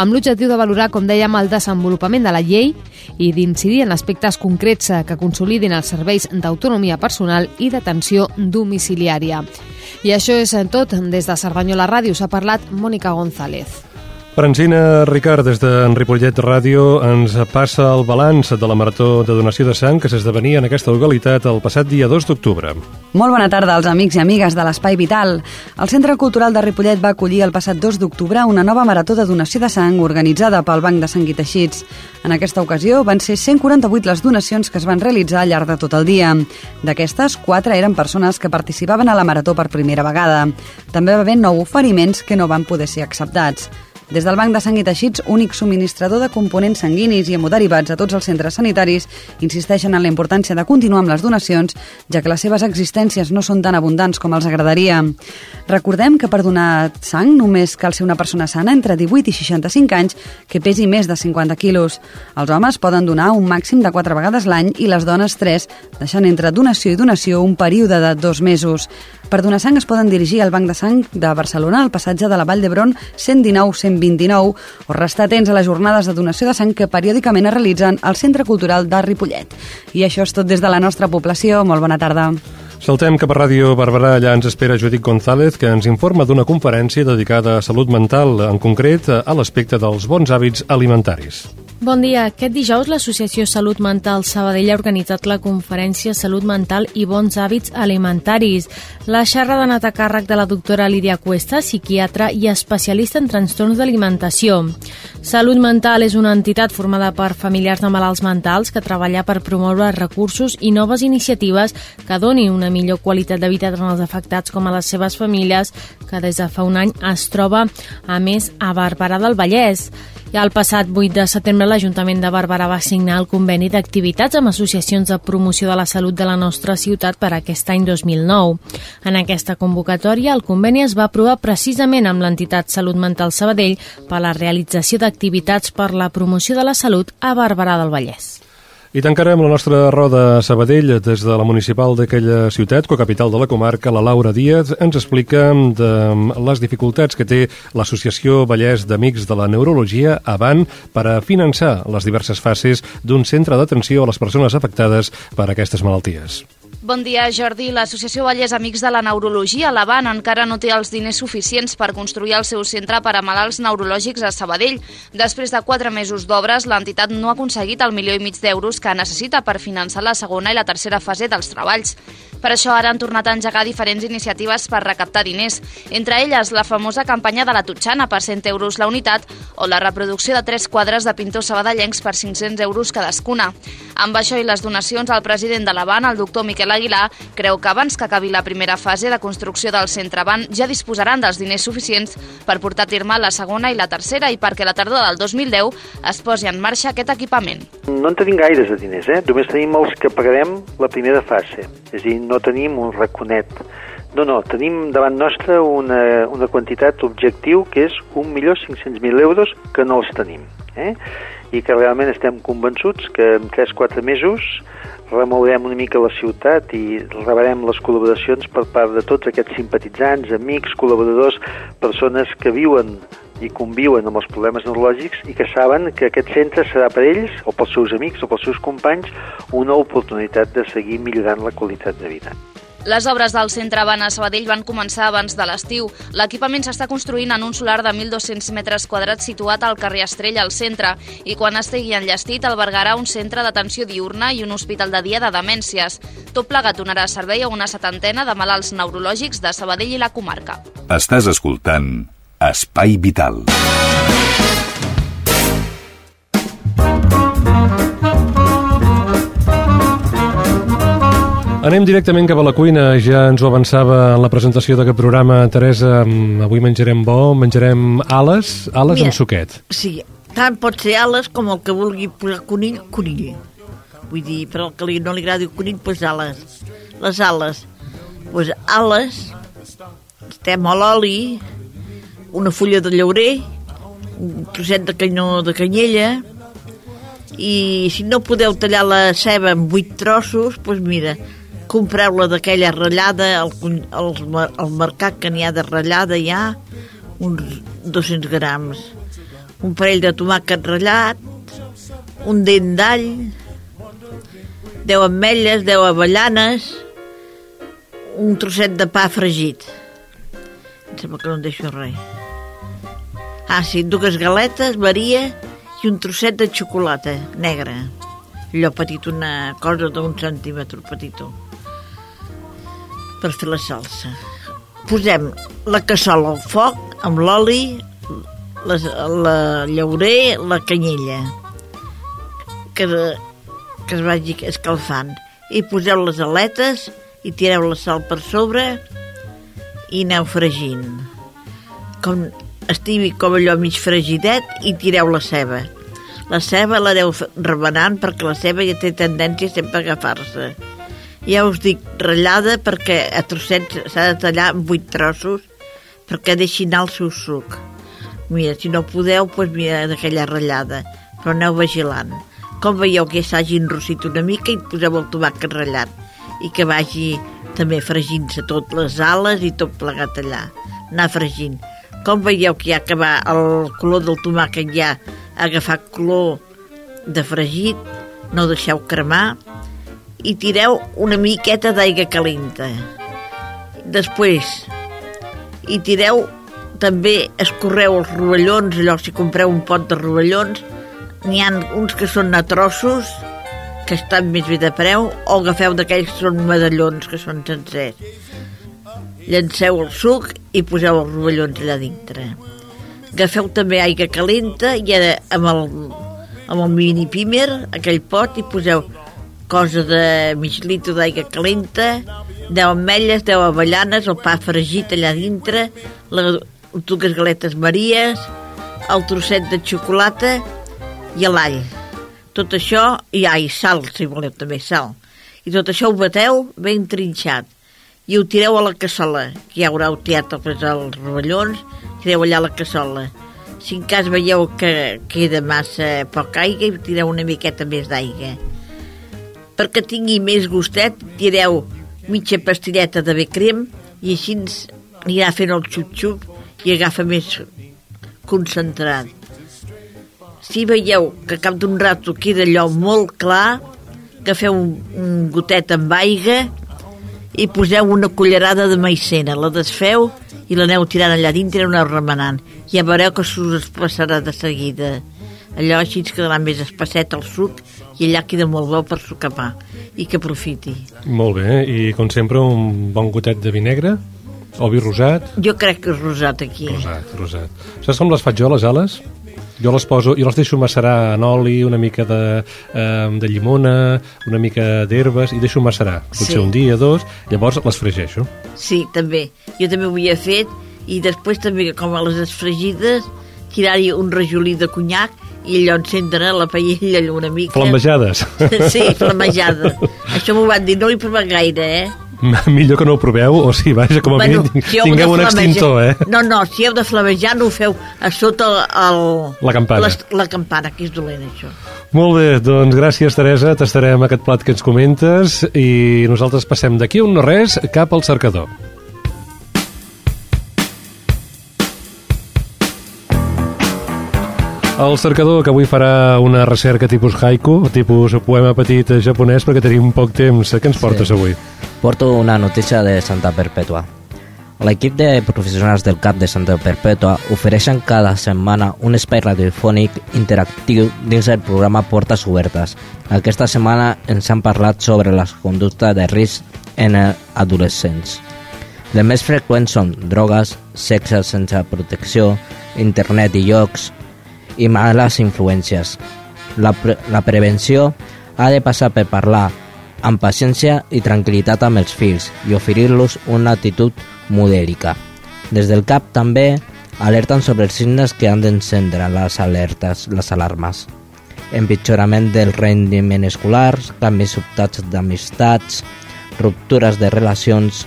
amb l'objectiu de valorar, com dèiem, el desenvolupament de la llei i d'incidir en aspectes concrets que consolidin els serveis d'autonomia personal i d'atenció domiciliària. I això és tot. Des de Cerdanyola Ràdio s'ha parlat Mònica González. Francina Ricard, des de Ripollet Ràdio, ens passa el balanç de la marató de donació de sang que s'esdevenia en aquesta localitat el passat dia 2 d'octubre. Molt bona tarda als amics i amigues de l'Espai Vital. El Centre Cultural de Ripollet va acollir el passat 2 d'octubre una nova marató de donació de sang organitzada pel Banc de Sang i Teixits. En aquesta ocasió van ser 148 les donacions que es van realitzar al llarg de tot el dia. D'aquestes, 4 eren persones que participaven a la marató per primera vegada. També va haver 9 oferiments que no van poder ser acceptats. Des del Banc de Sang i Teixits, únic subministrador de components sanguinis i hemoderivats a tots els centres sanitaris, insisteixen en la importància de continuar amb les donacions, ja que les seves existències no són tan abundants com els agradaria. Recordem que per donar sang només cal ser una persona sana entre 18 i 65 anys que pesi més de 50 quilos. Els homes poden donar un màxim de 4 vegades l'any i les dones 3, deixant entre donació i donació un període de dos mesos. Per donar sang es poden dirigir al Banc de Sang de Barcelona al passatge de la Vall d'Hebron 119-129 o restar atents a les jornades de donació de sang que periòdicament es realitzen al Centre Cultural de Ripollet. I això és tot des de la nostra població. Molt bona tarda. Saltem cap a Ràdio Barberà, allà ens espera Judit González, que ens informa d'una conferència dedicada a salut mental, en concret a l'aspecte dels bons hàbits alimentaris. Bon dia. Aquest dijous l'Associació Salut Mental Sabadell ha organitzat la conferència Salut Mental i Bons Hàbits Alimentaris. La xerrada ha anat a càrrec de la doctora Lídia Cuesta, psiquiatra i especialista en trastorns d'alimentació. Salut Mental és una entitat formada per familiars de malalts mentals que treballa per promoure recursos i noves iniciatives que donin una millor qualitat de vida als afectats com a les seves famílies, que des de fa un any es troba, a més, a Barberà del Vallès. El passat 8 de setembre l'Ajuntament de Barberà va signar el conveni d'activitats amb associacions de promoció de la salut de la nostra ciutat per aquest any 2009. En aquesta convocatòria, el conveni es va aprovar precisament amb l'entitat Salut Mental Sabadell per la realització d'activitats per la promoció de la salut a Barberà del Vallès. I tancarem la nostra roda a Sabadell des de la municipal d'aquella ciutat, cocapital de la comarca, la Laura Díaz, ens explica de les dificultats que té l'Associació Vallès d'Amics de la Neurologia avant per a finançar les diverses fases d'un centre d'atenció a les persones afectades per aquestes malalties. Bon dia, Jordi. L'Associació Vallès Amics de la Neurologia, l'Avan, encara no té els diners suficients per construir el seu centre per a malalts neurològics a Sabadell. Després de quatre mesos d'obres, l'entitat no ha aconseguit el milió i mig d'euros que necessita per finançar la segona i la tercera fase dels treballs. Per això ara han tornat a engegar diferents iniciatives per recaptar diners, entre elles la famosa campanya de la Tutxana per 100 euros la unitat o la reproducció de tres quadres de pintors sabadellencs per 500 euros cadascuna. Amb això i les donacions, el president de l'Avan, el doctor Miquel Aguilar, creu que abans que acabi la primera fase de construcció del centre Avan ja disposaran dels diners suficients per portar a terme la segona i la tercera i perquè la tardor del 2010 es posi en marxa aquest equipament. No en tenim gaires de diners, eh? Només tenim els que pagarem la primera fase. És a dir, no tenim un raconet. No, no, tenim davant nostre una, una quantitat objectiu que és 1.500.000 euros que no els tenim. Eh? I que realment estem convençuts que en 3-4 mesos remourem una mica la ciutat i rebrem les col·laboracions per part de tots aquests simpatitzants, amics, col·laboradors, persones que viuen i conviuen amb els problemes neurològics i que saben que aquest centre serà per ells o pels seus amics o pels seus companys una oportunitat de seguir millorant la qualitat de vida. Les obres del centre Van a Sabadell van començar abans de l'estiu. L'equipament s'està construint en un solar de 1.200 metres quadrats situat al carrer Estrella al centre i quan estigui enllestit albergarà un centre d'atenció diurna i un hospital de dia de demències. Tot plegat donarà servei a una setantena de malalts neurològics de Sabadell i la comarca. Estàs escoltant Espai Vital. Anem directament cap a la cuina, ja ens ho avançava en la presentació d'aquest programa, Teresa, mm, avui menjarem bo, menjarem ales, ales Mira, amb suquet. Sí, tant pot ser ales com el que vulgui posar conill, conill. Vull dir, per al que li, no li agradi el conill, doncs ales. Les ales, doncs ales, estem a l'oli, una fulla de llaurer, un trosset de canyó de canyella i si no podeu tallar la ceba en vuit trossos, doncs mira, compreu-la d'aquella ratllada al, al, al mercat que n'hi ha de ratllada ja uns 200 grams. Un parell de tomàquet ratllat un dent d'all 10 ametlles, 10 avellanes un trosset de pa fregit. Em sembla que no em deixo res. Ah sí, dues galetes, varia i un trosset de xocolata negra. Allò petit, una cosa d'un centímetre petitó per fer la salsa. Posem la cassola al foc amb l'oli, la, la llaurer, la canyella, que, que es vagi escalfant. I poseu les aletes i tireu la sal per sobre i aneu fregint. Com estigui com allò mig fregidet i tireu la ceba. La ceba la deu rebenant perquè la ceba ja té tendència sempre a agafar-se ja us dic ratllada perquè a trossets s'ha de tallar vuit trossos perquè deixi anar el seu suc. Mira, si no podeu, doncs mira, d'aquella ratllada, però aneu vigilant. Com veieu que ja s'hagi enrossit una mica i poseu el tomàquet ratllat i que vagi també fregint-se tot les ales i tot plegat allà, anar fregint. Com veieu que ja que va el color del tomàquet ja ha agafat color de fregit, no deixeu cremar, i tireu una miqueta d'aigua calenta. Després, hi tireu també escorreu els rovellons, allò si compreu un pot de rovellons, n'hi han uns que són a trossos, que estan més bé de preu, o agafeu d'aquells que són medallons, que són sencers. Llanceu el suc i poseu els rovellons allà dintre. Agafeu també aigua calenta i ara amb el, amb el mini pimer, aquell pot, i poseu cosa de mig litre d'aigua calenta, 10 ametlles, 10 avellanes, el pa fregit allà dintre, les dues galetes maries, el trosset de xocolata i l'all. Tot això, i ai, sal, si voleu també, sal. I tot això ho bateu ben trinxat i ho tireu a la cassola, que ja haureu tirat els, els rovellons, tireu allà a la cassola. Si en cas veieu que queda massa poca aigua, tireu una miqueta més d'aigua perquè tingui més gustet, tireu mitja pastilleta de becrem i així anirà fent el xup-xup i agafa més concentrat. Si veieu que cap d'un rato queda allò molt clar, agafeu un, un gotet amb aigua i poseu una cullerada de maicena, la desfeu i l'aneu tirant allà dintre i aneu remenant. Ja veureu que s'us passarà de seguida. Allò així ens quedarà més espesset el suc i allà queda molt bo per sucapar i que aprofiti. Molt bé, i com sempre un bon gotet de vi negre o vi rosat? Jo crec que és rosat aquí. Rosat, rosat. Saps com les faig jo, les ales? Jo les poso, jo les deixo macerar en oli, una mica de, eh, de llimona, una mica d'herbes, i deixo macerar, potser sí. un dia, dos, llavors les fregeixo. Sí, també. Jo també ho havia fet, i després també, com a les esfregides, tirar-hi un rajolí de conyac i allò encendre la paella una mica. Flambejades. (laughs) Sí, flambejada. Això m'ho van dir, no li provem gaire, eh? Millor que no ho proveu, o sí, vaja, com a bueno, mínim si tingueu un extintor, eh? No, no, si heu de flamejar no ho feu a sota el, la campana. Les, la campana, que és dolent, això. Molt bé, doncs gràcies, Teresa. Tastarem aquest plat que ens comentes i nosaltres passem d'aquí un no res cap al cercador. El cercador, que avui farà una recerca tipus haiku, tipus poema petit japonès, perquè tenim poc temps. Què ens portes sí. avui? Porto una notícia de Santa Perpètua. L'equip de professionals del CAP de Santa Perpètua ofereixen cada setmana un espai radiofònic interactiu dins el programa Portes Obertes. Aquesta setmana ens han parlat sobre les conductes de risc en adolescents. Les més freqüents són drogues, sexe sense protecció, internet i llocs, i males influències. La, pre la prevenció ha de passar per parlar amb paciència i tranquil·litat amb els fills i oferir-los una actitud modèlica. Des del CAP també alerten sobre els signes que han d'encendre les alertes, les alarmes. Empitjorament del rendiment escolar, canvis sobtats d'amistats, ruptures de relacions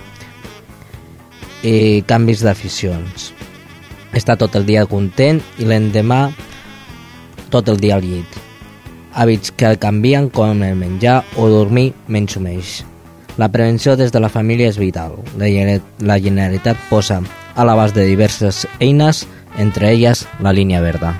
i canvis d'aficions. estar tot el dia content i l'endemà tot el dia al llit. Hàbits que canvien com el menjar o dormir menys. La prevenció des de la família és vital. La Generalitat posa a l'abast de diverses eines, entre elles la línia verda.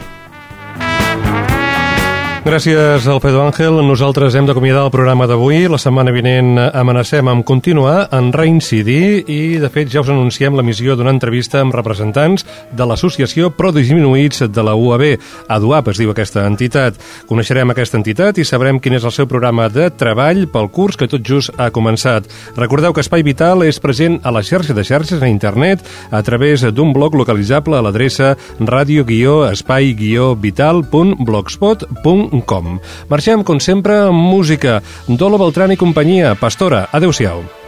Gràcies, Alfredo Ángel. Nosaltres hem d'acomiadar el programa d'avui. La setmana vinent amenacem amb continuar, en reincidir i, de fet, ja us anunciem l'emissió d'una entrevista amb representants de l'Associació Pro Disminuïts de la UAB. ADUAP es diu aquesta entitat. Coneixerem aquesta entitat i sabrem quin és el seu programa de treball pel curs que tot just ha començat. Recordeu que Espai Vital és present a la xarxa de xarxes a internet a través d'un blog localitzable a l'adreça radio-espai-vital.blogspot.com www.radiotrinitat.com. Marxem, com sempre, amb música. Dolo Beltran i companyia. Pastora, adeu-siau.